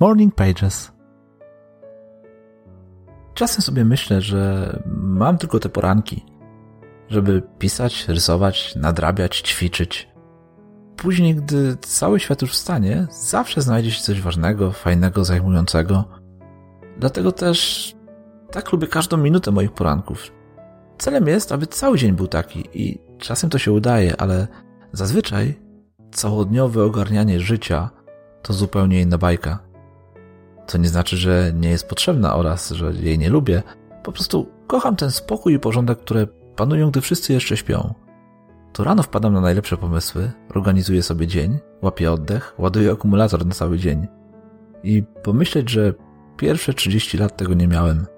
Morning Pages. Czasem sobie myślę, że mam tylko te poranki, żeby pisać, rysować, nadrabiać, ćwiczyć. Później, gdy cały świat już wstanie, zawsze znajdzie się coś ważnego, fajnego, zajmującego. Dlatego też tak lubię każdą minutę moich poranków. Celem jest, aby cały dzień był taki i czasem to się udaje, ale zazwyczaj całodniowe ogarnianie życia to zupełnie inna bajka. Co nie znaczy, że nie jest potrzebna oraz, że jej nie lubię. Po prostu kocham ten spokój i porządek, które panują, gdy wszyscy jeszcze śpią. To rano wpadam na najlepsze pomysły, organizuję sobie dzień, łapię oddech, ładuję akumulator na cały dzień. I pomyśleć, że pierwsze 30 lat tego nie miałem –